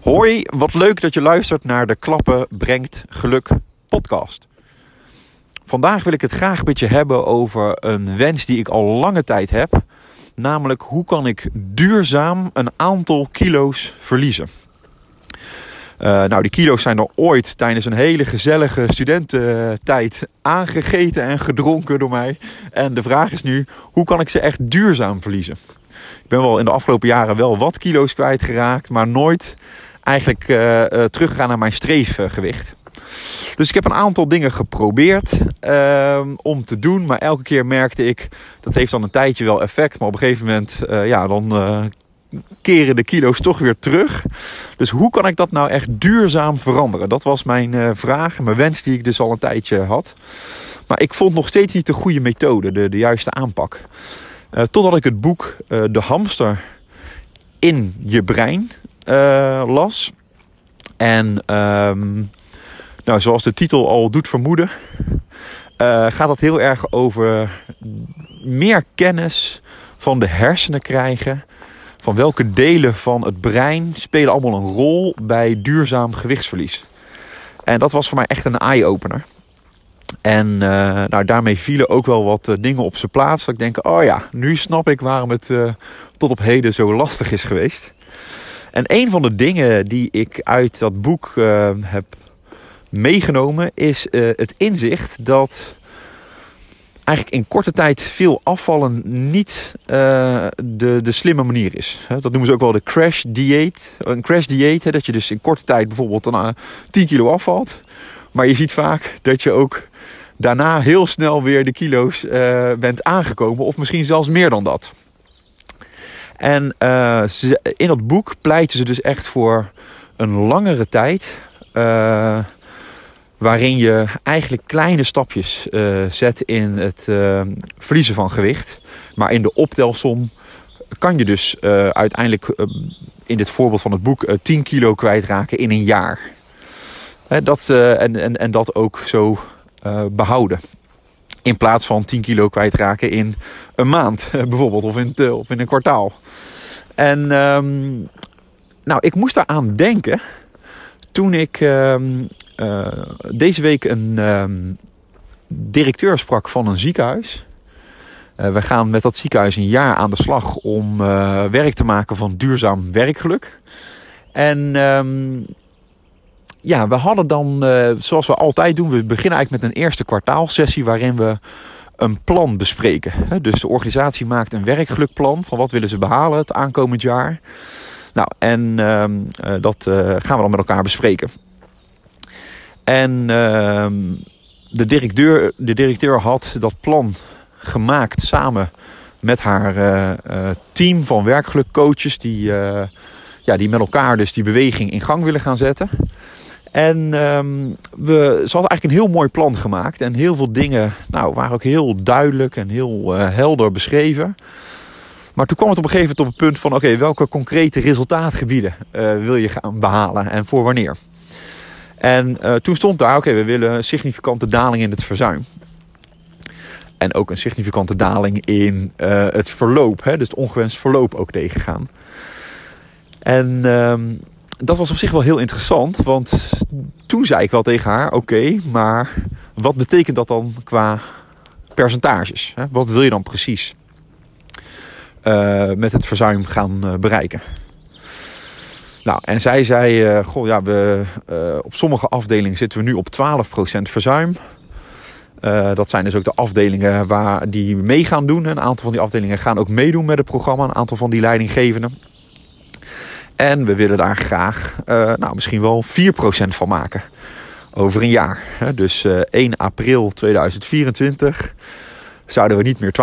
Hoi, wat leuk dat je luistert naar de Klappen Brengt Geluk podcast. Vandaag wil ik het graag met je hebben over een wens die ik al lange tijd heb. Namelijk, hoe kan ik duurzaam een aantal kilo's verliezen? Uh, nou, die kilo's zijn er ooit tijdens een hele gezellige studententijd aangegeten en gedronken door mij. En de vraag is nu, hoe kan ik ze echt duurzaam verliezen? Ik ben wel in de afgelopen jaren wel wat kilo's kwijtgeraakt, maar nooit eigenlijk uh, uh, teruggegaan naar mijn streefgewicht. Dus ik heb een aantal dingen geprobeerd uh, om te doen. Maar elke keer merkte ik, dat heeft dan een tijdje wel effect. Maar op een gegeven moment, uh, ja, dan keren de kilo's toch weer terug. Dus hoe kan ik dat nou echt duurzaam veranderen? Dat was mijn vraag, mijn wens die ik dus al een tijdje had. Maar ik vond nog steeds niet de goede methode, de, de juiste aanpak. totdat ik het boek De Hamster in je brein las. En um, nou, zoals de titel al doet vermoeden, uh, gaat dat heel erg over meer kennis van de hersenen krijgen. Van welke delen van het brein spelen allemaal een rol bij duurzaam gewichtsverlies. En dat was voor mij echt een eye-opener. En uh, nou, daarmee vielen ook wel wat dingen op zijn plaats. Dat ik denk, oh ja, nu snap ik waarom het tot op heden zo lastig is geweest. En een van de dingen die ik uit dat boek heb meegenomen is uh, het inzicht dat eigenlijk in korte tijd veel afvallen niet uh, de, de slimme manier is. Dat noemen ze ook wel de crash dieet. Een crash dieet, dat je dus in korte tijd bijvoorbeeld dan, uh, 10 kilo afvalt. Maar je ziet vaak dat je ook daarna heel snel weer de kilo's bent aangekomen. Of misschien zelfs meer dan dat. En ze, in dat boek pleiten ze dus echt voor een langere tijd waarin je eigenlijk kleine stapjes uh, zet in het verliezen van gewicht. Maar in de optelsom kan je dus uiteindelijk in dit voorbeeld van het boek 10 kilo kwijtraken in een jaar. Dat, en, en, en dat ook zo behouden. In plaats van 10 kilo kwijtraken in een maand bijvoorbeeld of in, of in een kwartaal. En um, nou, ik moest daaraan denken toen ik um, uh, deze week een um, directeur sprak van een ziekenhuis. Uh, we gaan met dat ziekenhuis een jaar aan de slag om werk te maken van duurzaam werkgeluk. En ja, we hadden dan, zoals we altijd doen, we beginnen eigenlijk met een eerste kwartaalsessie waarin we een plan bespreken. Dus de organisatie maakt een werkgelukplan van wat willen ze behalen het aankomend jaar. Nou, en uh, dat uh, gaan we dan met elkaar bespreken. En uh, de, directeur, de directeur had dat plan gemaakt samen met haar team van werkgelukcoaches die, ja, die met elkaar dus die beweging in gang willen gaan zetten. En um, we, ze hadden eigenlijk een heel mooi plan gemaakt. En heel veel dingen nou, waren ook heel duidelijk en heel helder beschreven. Maar toen kwam het op een gegeven moment op het punt van: oké, welke concrete resultaatgebieden uh, wil je gaan behalen en voor wanneer? En uh, toen stond daar: oké, we willen een significante daling in het verzuim. En ook een significante daling in het verloop, hè, dus het ongewenst verloop ook tegengaan. En um, dat was op zich wel heel interessant, want toen zei ik wel tegen haar: oké, maar wat betekent dat dan qua percentages? Hè? Wat wil je dan precies? uh, met het verzuim gaan uh, bereiken. Nou, en zij zei, uh, goh, ja, we, op sommige afdelingen zitten we nu op 12% verzuim. dat zijn dus ook de afdelingen waar die mee gaan doen. Een aantal van die afdelingen gaan ook meedoen met het programma. Een aantal van die leidinggevenden. En we willen daar graag nou, misschien wel 4% van maken. Over een jaar. Dus 1 april 2024 zouden we niet meer 12%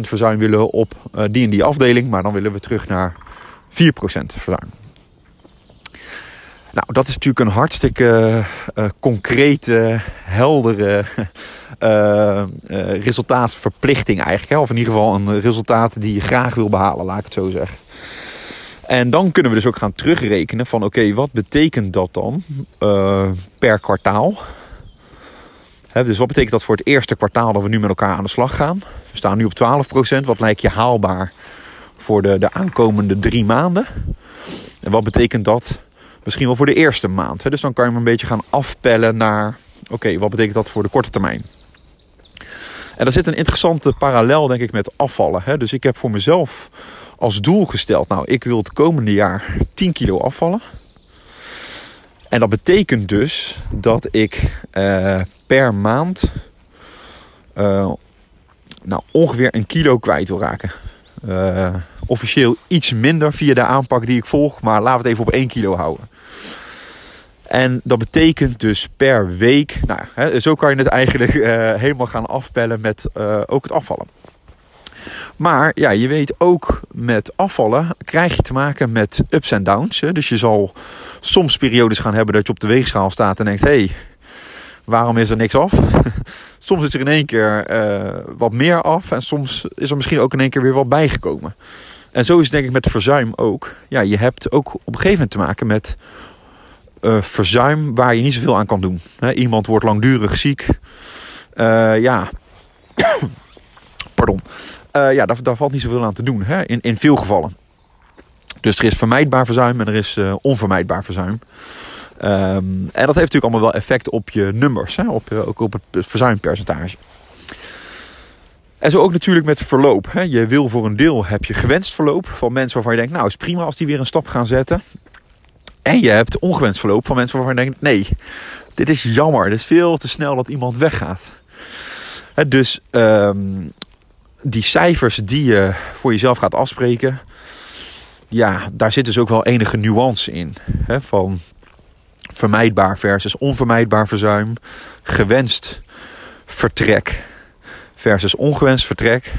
verzuim willen op uh, die en die afdeling, maar dan willen we terug naar 4% verzuim. Nou, dat is natuurlijk een hartstikke concrete, heldere resultaatverplichting eigenlijk. Hè? Of in ieder geval een resultaat die je graag wil behalen, laat ik het zo zeggen. En dan kunnen we dus ook gaan terugrekenen van oké, wat betekent dat dan per kwartaal? Dus wat betekent dat voor het eerste kwartaal dat we nu met elkaar aan de slag gaan? We staan nu op 12%. Wat lijkt je haalbaar voor de, de aankomende drie maanden? En wat betekent dat Misschien wel voor de eerste maand. Dus dan kan je hem een beetje gaan afpellen naar... Oké, wat betekent dat voor de korte termijn? En er zit een interessante parallel, denk ik, met afvallen. Dus ik heb voor mezelf als doel gesteld... Nou, ik wil het komende jaar 10 kilo afvallen. En dat betekent dus dat ik uh, per maand... Uh, nou, ongeveer een kilo kwijt wil raken. Uh, officieel iets minder via de aanpak die ik volg. Maar laten we het even op 1 kilo houden. En dat betekent dus per week. Nou, hè, zo kan je het eigenlijk helemaal gaan afpellen met ook het afvallen. Maar ja, je weet ook met afvallen krijg je te maken met ups en downs. Hè. Dus je zal soms periodes gaan hebben dat je op de weegschaal staat en denkt: hé, hey, waarom is er niks af? soms is er in één keer uh, wat meer af en soms is er misschien ook in één keer weer wat bijgekomen. En zo is het denk ik met verzuim ook. Ja, je hebt ook op een gegeven moment te maken met uh, verzuim waar je niet zoveel aan kan doen. Iemand wordt langdurig ziek. Uh, ja, pardon. Uh, ja, daar, daar, valt niet zoveel aan te doen hè? In, in veel gevallen. Dus er is vermijdbaar verzuim en er is onvermijdbaar verzuim. Um, en dat heeft natuurlijk allemaal wel effect op je nummers, hè? Op, ook op het verzuimpercentage. En zo ook natuurlijk met verloop. Hè. Je wil voor een deel heb je gewenst verloop van mensen waarvan je denkt, nou is prima als die weer een stap gaan zetten. En je hebt ongewenst verloop van mensen waarvan je denkt, nee, dit is jammer. Het is veel te snel dat iemand weggaat. Dus um, die cijfers die je voor jezelf gaat afspreken, ja, daar zit dus ook wel enige nuance in. Hè, van vermijdbaar versus onvermijdbaar verzuim, gewenst vertrek versus ongewenst vertrek.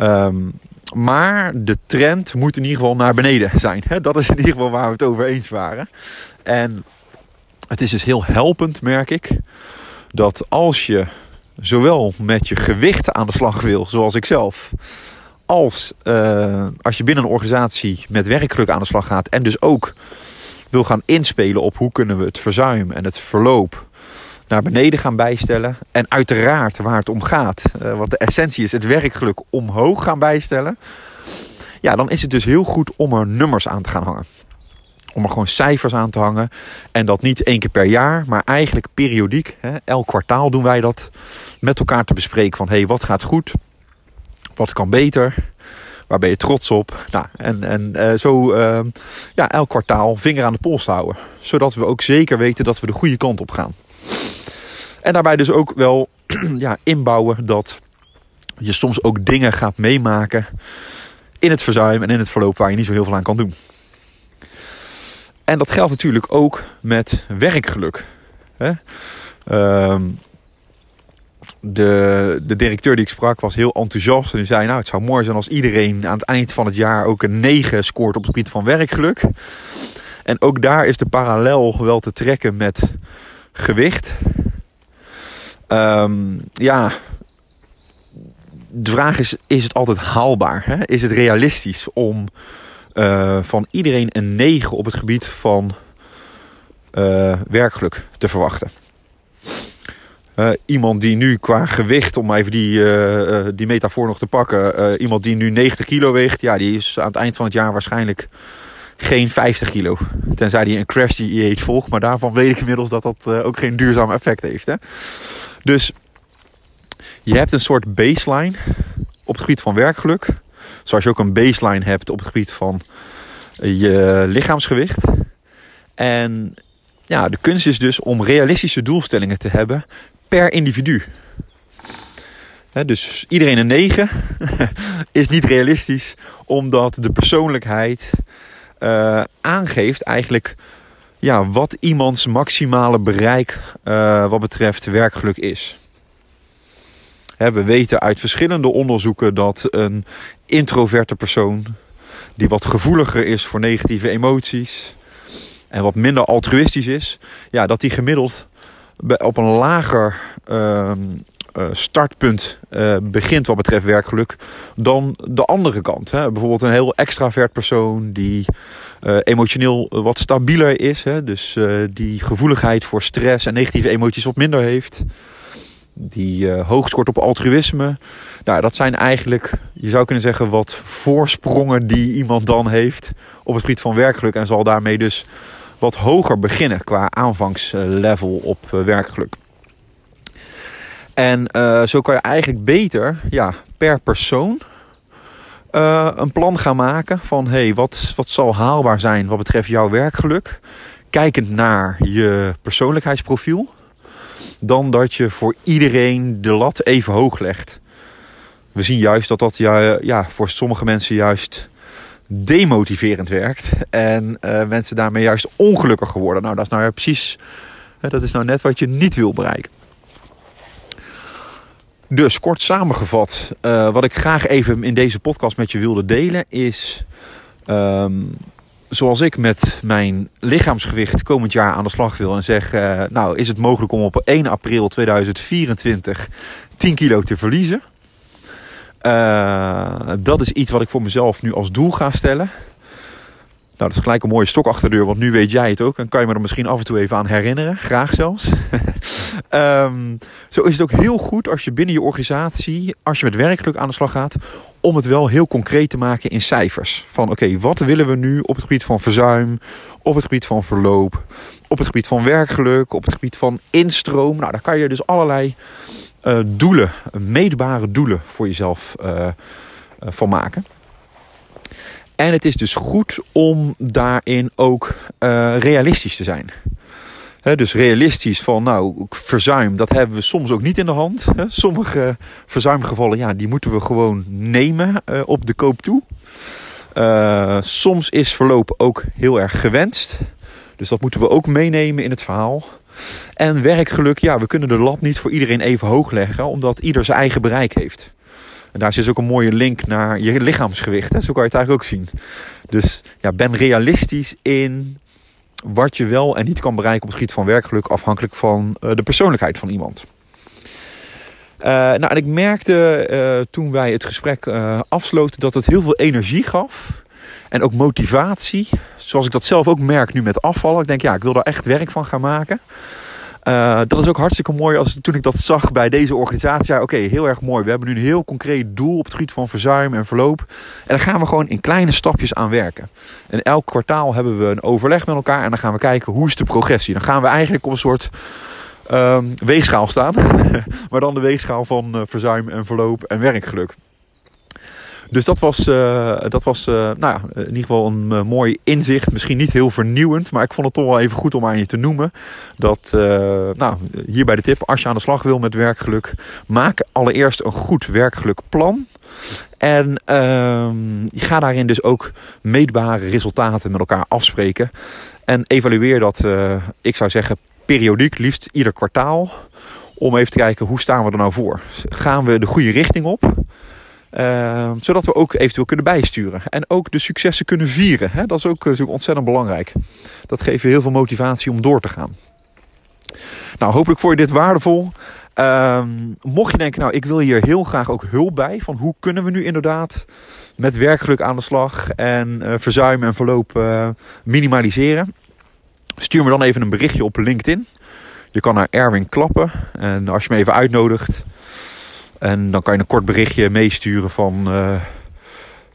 Um, maar de trend moet in ieder geval naar beneden zijn. Dat is in ieder geval waar we het over eens waren. En het is dus heel helpend, merk ik, dat als je zowel met je gewicht aan de slag wil, zoals ik zelf, als uh, als je binnen een organisatie met werkgeluk aan de slag gaat en dus ook wil gaan inspelen op hoe kunnen we het verzuim en het verloop naar beneden gaan bijstellen. En uiteraard waar het om gaat, uh, wat de essentie is, het werkgeluk omhoog gaan bijstellen. Ja, dan is het dus heel goed om er nummers aan te gaan hangen. Om er gewoon cijfers aan te hangen. En dat niet één keer per jaar, maar eigenlijk periodiek. Hè, elk kwartaal doen wij dat met elkaar te bespreken. Van hé, hey, wat gaat goed? Wat kan beter? Waar ben je trots op? Nou, en en uh, zo uh, ja, elk kwartaal vinger aan de pols houden. Zodat we ook zeker weten dat we de goede kant op gaan. En daarbij dus ook wel ja, inbouwen dat je soms ook dingen gaat meemaken in het verzuim en in het verloop waar je niet zo heel veel aan kan doen. En dat geldt natuurlijk ook met werkgeluk. Hè? Um, de, de directeur die ik sprak was heel enthousiast. En die zei, nou het zou mooi zijn als iedereen aan het eind van het jaar ook een 9 scoort op het gebied van werkgeluk. En ook daar is de parallel wel te trekken met gewicht. Um, ja, de vraag is, is het altijd haalbaar? Hè? Is het realistisch om uh, van iedereen een 9 op het gebied van uh, werkgeluk te verwachten? Uh, iemand die nu qua gewicht, om even die, die metafoor nog te pakken, iemand die nu 90 kilo weegt, ja, die is aan het eind van het jaar waarschijnlijk geen 50 kilo. Tenzij die een crash dieet volgt, maar daarvan weet ik inmiddels dat dat ook geen duurzaam effect heeft. Hè? Dus je hebt een soort baseline op het gebied van werkgeluk. Zoals je ook een baseline hebt op het gebied van je lichaamsgewicht. En ja, de kunst is dus om realistische doelstellingen te hebben per individu. dus iedereen een 9 is niet realistisch, omdat de persoonlijkheid uh, aangeeft eigenlijk ja, wat iemands maximale bereik uh, wat betreft werkgeluk is. We weten uit verschillende onderzoeken dat een introverte persoon die wat gevoeliger is voor negatieve emoties en wat minder altruïstisch is, ja, dat die gemiddeld op een lager uh, startpunt uh, begint wat betreft werkgeluk dan de andere kant. Hè. Bijvoorbeeld een heel extravert persoon die uh, emotioneel wat stabieler is. Hè? Dus die gevoeligheid voor stress en negatieve emoties wat minder heeft. Die uh, op altruïsme. Nou, dat zijn eigenlijk, je zou kunnen zeggen, wat voorsprongen die iemand dan heeft op het gebied van werkgeluk. En zal daarmee dus wat hoger beginnen qua aanvangslevel op werkgeluk. En zo kan je eigenlijk beter ja, per persoon een plan gaan maken van hey, wat, wat zal haalbaar zijn wat betreft jouw werkgeluk. Kijkend naar je persoonlijkheidsprofiel. Dan dat je voor iedereen de lat even hoog legt we zien juist dat dat ja, ja, voor sommige mensen juist demotiverend werkt. En uh, mensen daarmee juist ongelukkiger worden. Nou, dat is nou precies, dat is nou net wat je niet wil bereiken. Dus kort samengevat, uh, wat ik graag even in deze podcast met je wilde delen is. Um, zoals ik met mijn lichaamsgewicht komend jaar aan de slag wil en zeg: uh, Nou, is het mogelijk om op 1 april 2024 10 kilo te verliezen? Uh, dat is iets wat ik voor mezelf nu als doel ga stellen. Nou, dat is gelijk een mooie stok achter de deur, want nu weet jij het ook. En kan je me er misschien af en toe even aan herinneren. Graag zelfs. um, zo is het ook heel goed als je binnen je organisatie, als je met werkgeluk aan de slag gaat, om het wel heel concreet te maken in cijfers. Van oké, wat willen we nu op het gebied van verzuim, op het gebied van verloop, op het gebied van werkgeluk, op het gebied van instroom. Nou, daar kan je dus allerlei uh, doelen, meetbare doelen voor jezelf uh, van maken. En het is dus goed om daarin ook realistisch te zijn. Dus realistisch van, nou, verzuim, dat hebben we soms ook niet in de hand. Sommige verzuimgevallen, ja, die moeten we gewoon nemen uh, op de koop toe. Uh, soms is verloop ook heel erg gewenst. Dus dat moeten we ook meenemen in het verhaal. En werkgeluk, ja, we kunnen de lat niet voor iedereen even hoog leggen, omdat ieder zijn eigen bereik heeft. En daar zit ook een mooie link naar je lichaamsgewicht. Hè? Zo kan je het eigenlijk ook zien. Dus ja, ben realistisch in wat je wel en niet kan bereiken op het gebied van werkgeluk, afhankelijk van uh, de persoonlijkheid van iemand. Uh, nou, en ik merkte uh, toen wij het gesprek afsloten dat het heel veel energie gaf. En ook motivatie. Zoals ik dat zelf ook merk nu met afvallen. Ik denk, ja, ik wil daar echt werk van gaan maken. Uh, dat is ook hartstikke mooi als toen ik dat zag bij deze organisatie. Ja, oké, heel erg mooi. We hebben nu een heel concreet doel op het gebied van verzuim en verloop. En daar gaan we gewoon in kleine stapjes aan werken. En elk kwartaal hebben we een overleg met elkaar. En dan gaan we kijken hoe is de progressie. Dan gaan we eigenlijk op een soort um, weegschaal staan. maar dan de weegschaal van uh, verzuim en verloop en werkgeluk. Dus dat was, uh, dat was uh, nou ja, in ieder geval een uh, mooi inzicht. Misschien niet heel vernieuwend, maar ik vond het toch wel even goed om aan je te noemen. Dat, nou, hierbij de tip, als je aan de slag wil met werkgeluk, maak allereerst een goed werkgelukplan. En ehm, gaat daarin dus ook meetbare resultaten met elkaar afspreken. En evalueer dat, ik zou zeggen, periodiek, liefst ieder kwartaal. Om even te kijken, hoe staan we er nou voor? Gaan we de goede richting op? Uh, zodat we ook eventueel kunnen bijsturen. En ook de successen kunnen vieren. Hè? Dat is ook natuurlijk ontzettend belangrijk. Dat geeft je heel veel motivatie om door te gaan. Nou, hopelijk vond je dit waardevol. Uh, mocht je denken, nou, ik wil hier heel graag ook hulp bij. Van hoe kunnen we nu inderdaad met werkgeluk aan de slag en uh, verzuim en verloop uh, minimaliseren. Stuur me dan even een berichtje op LinkedIn. Je kan naar Erwin klappen. En als je me even uitnodigt, en dan kan je een kort berichtje meesturen van... Uh,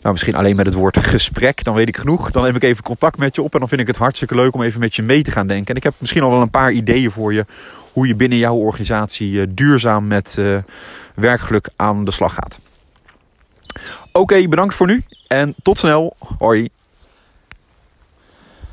nou, misschien alleen met het woord gesprek, dan weet ik genoeg. Dan neem ik even contact met je op en dan vind ik het hartstikke leuk om even met je mee te gaan denken. En ik heb misschien al wel een paar ideeën voor je hoe je binnen jouw organisatie uh, duurzaam met uh, werkgeluk aan de slag gaat. Oké, bedankt voor nu en tot snel. Hoi.